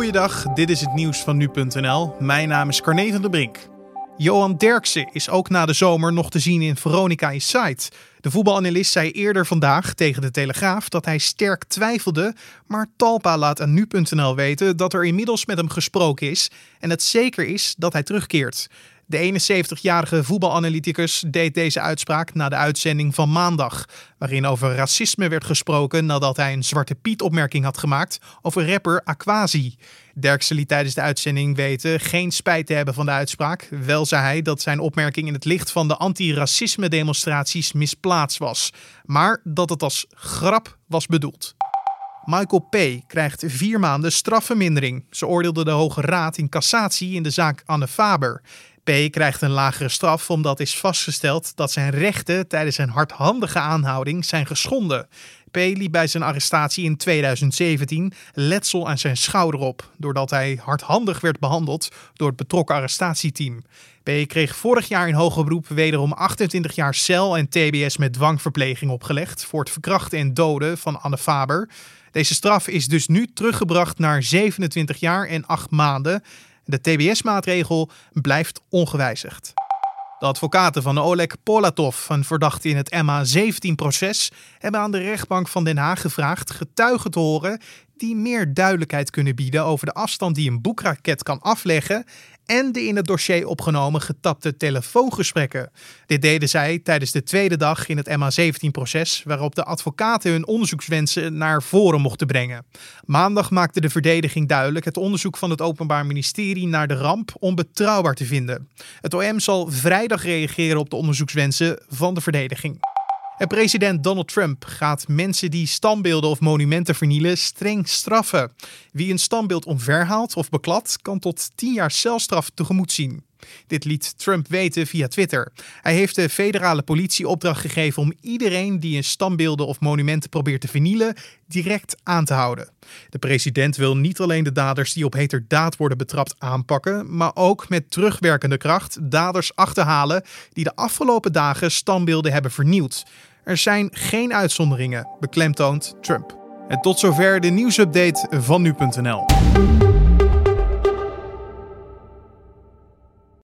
Goeiedag, dit is het nieuws van nu.nl. Mijn naam is Carne van der Brink. Johan Derksen is ook na de zomer nog te zien in Veronica Inside. De voetbalanalist zei eerder vandaag tegen de Telegraaf dat hij sterk twijfelde, maar Talpa laat aan nu.nl weten dat er inmiddels met hem gesproken is en het zeker is dat hij terugkeert. De 71-jarige voetbalanalyticus deed deze uitspraak na de uitzending van maandag, waarin over racisme werd gesproken nadat hij een Zwarte Piet-opmerking had gemaakt over rapper Aquasi. Derksen liet tijdens de uitzending weten geen spijt te hebben van de uitspraak. Wel zei hij dat zijn opmerking in het licht van de anti-racisme-demonstraties misplaatst was, maar dat het als grap was bedoeld. Michael P. krijgt vier maanden strafvermindering. Ze oordeelde de Hoge Raad in cassatie in de zaak Anne Faber. P. krijgt een lagere straf omdat is vastgesteld dat zijn rechten tijdens een hardhandige aanhouding zijn geschonden. P. liep bij zijn arrestatie in 2017 letsel aan zijn schouder op, doordat hij hardhandig werd behandeld door het betrokken arrestatieteam. P. kreeg vorig jaar in hoger beroep wederom 28 jaar cel en TBS met dwangverpleging opgelegd voor het verkrachten en doden van Anne Faber. Deze straf is dus nu teruggebracht naar 27 jaar en 8 maanden. De TBS-maatregel blijft ongewijzigd. De advocaten van Oleg Polatov, een verdachte in het MH17-proces, hebben aan de rechtbank van Den Haag gevraagd getuigen te horen die meer duidelijkheid kunnen bieden over de afstand die een boekraket kan afleggen en de in het dossier opgenomen getapte telefoongesprekken. Dit deden zij tijdens de tweede dag in het MH17-proces, waarop de advocaten hun onderzoekswensen naar voren mochten brengen. Maandag maakte de verdediging duidelijk het onderzoek van het Openbaar Ministerie naar de ramp onbetrouwbaar te vinden. Het OM zal vrijdag reageren op de onderzoekswensen van de verdediging. En president Donald Trump gaat mensen die standbeelden of monumenten vernielen streng straffen. Wie een standbeeld omverhaalt of beklad, kan tot 10 jaar celstraf tegemoet zien. Dit liet Trump weten via Twitter. Hij heeft de federale politie opdracht gegeven om iedereen die een standbeelden of monumenten probeert te vernielen, direct aan te houden. De president wil niet alleen de daders die op heterdaad worden betrapt aanpakken, maar ook met terugwerkende kracht daders achterhalen die de afgelopen dagen standbeelden hebben vernield. Er zijn geen uitzonderingen, beklemtoont Trump. En tot zover de nieuwsupdate van nu.nl.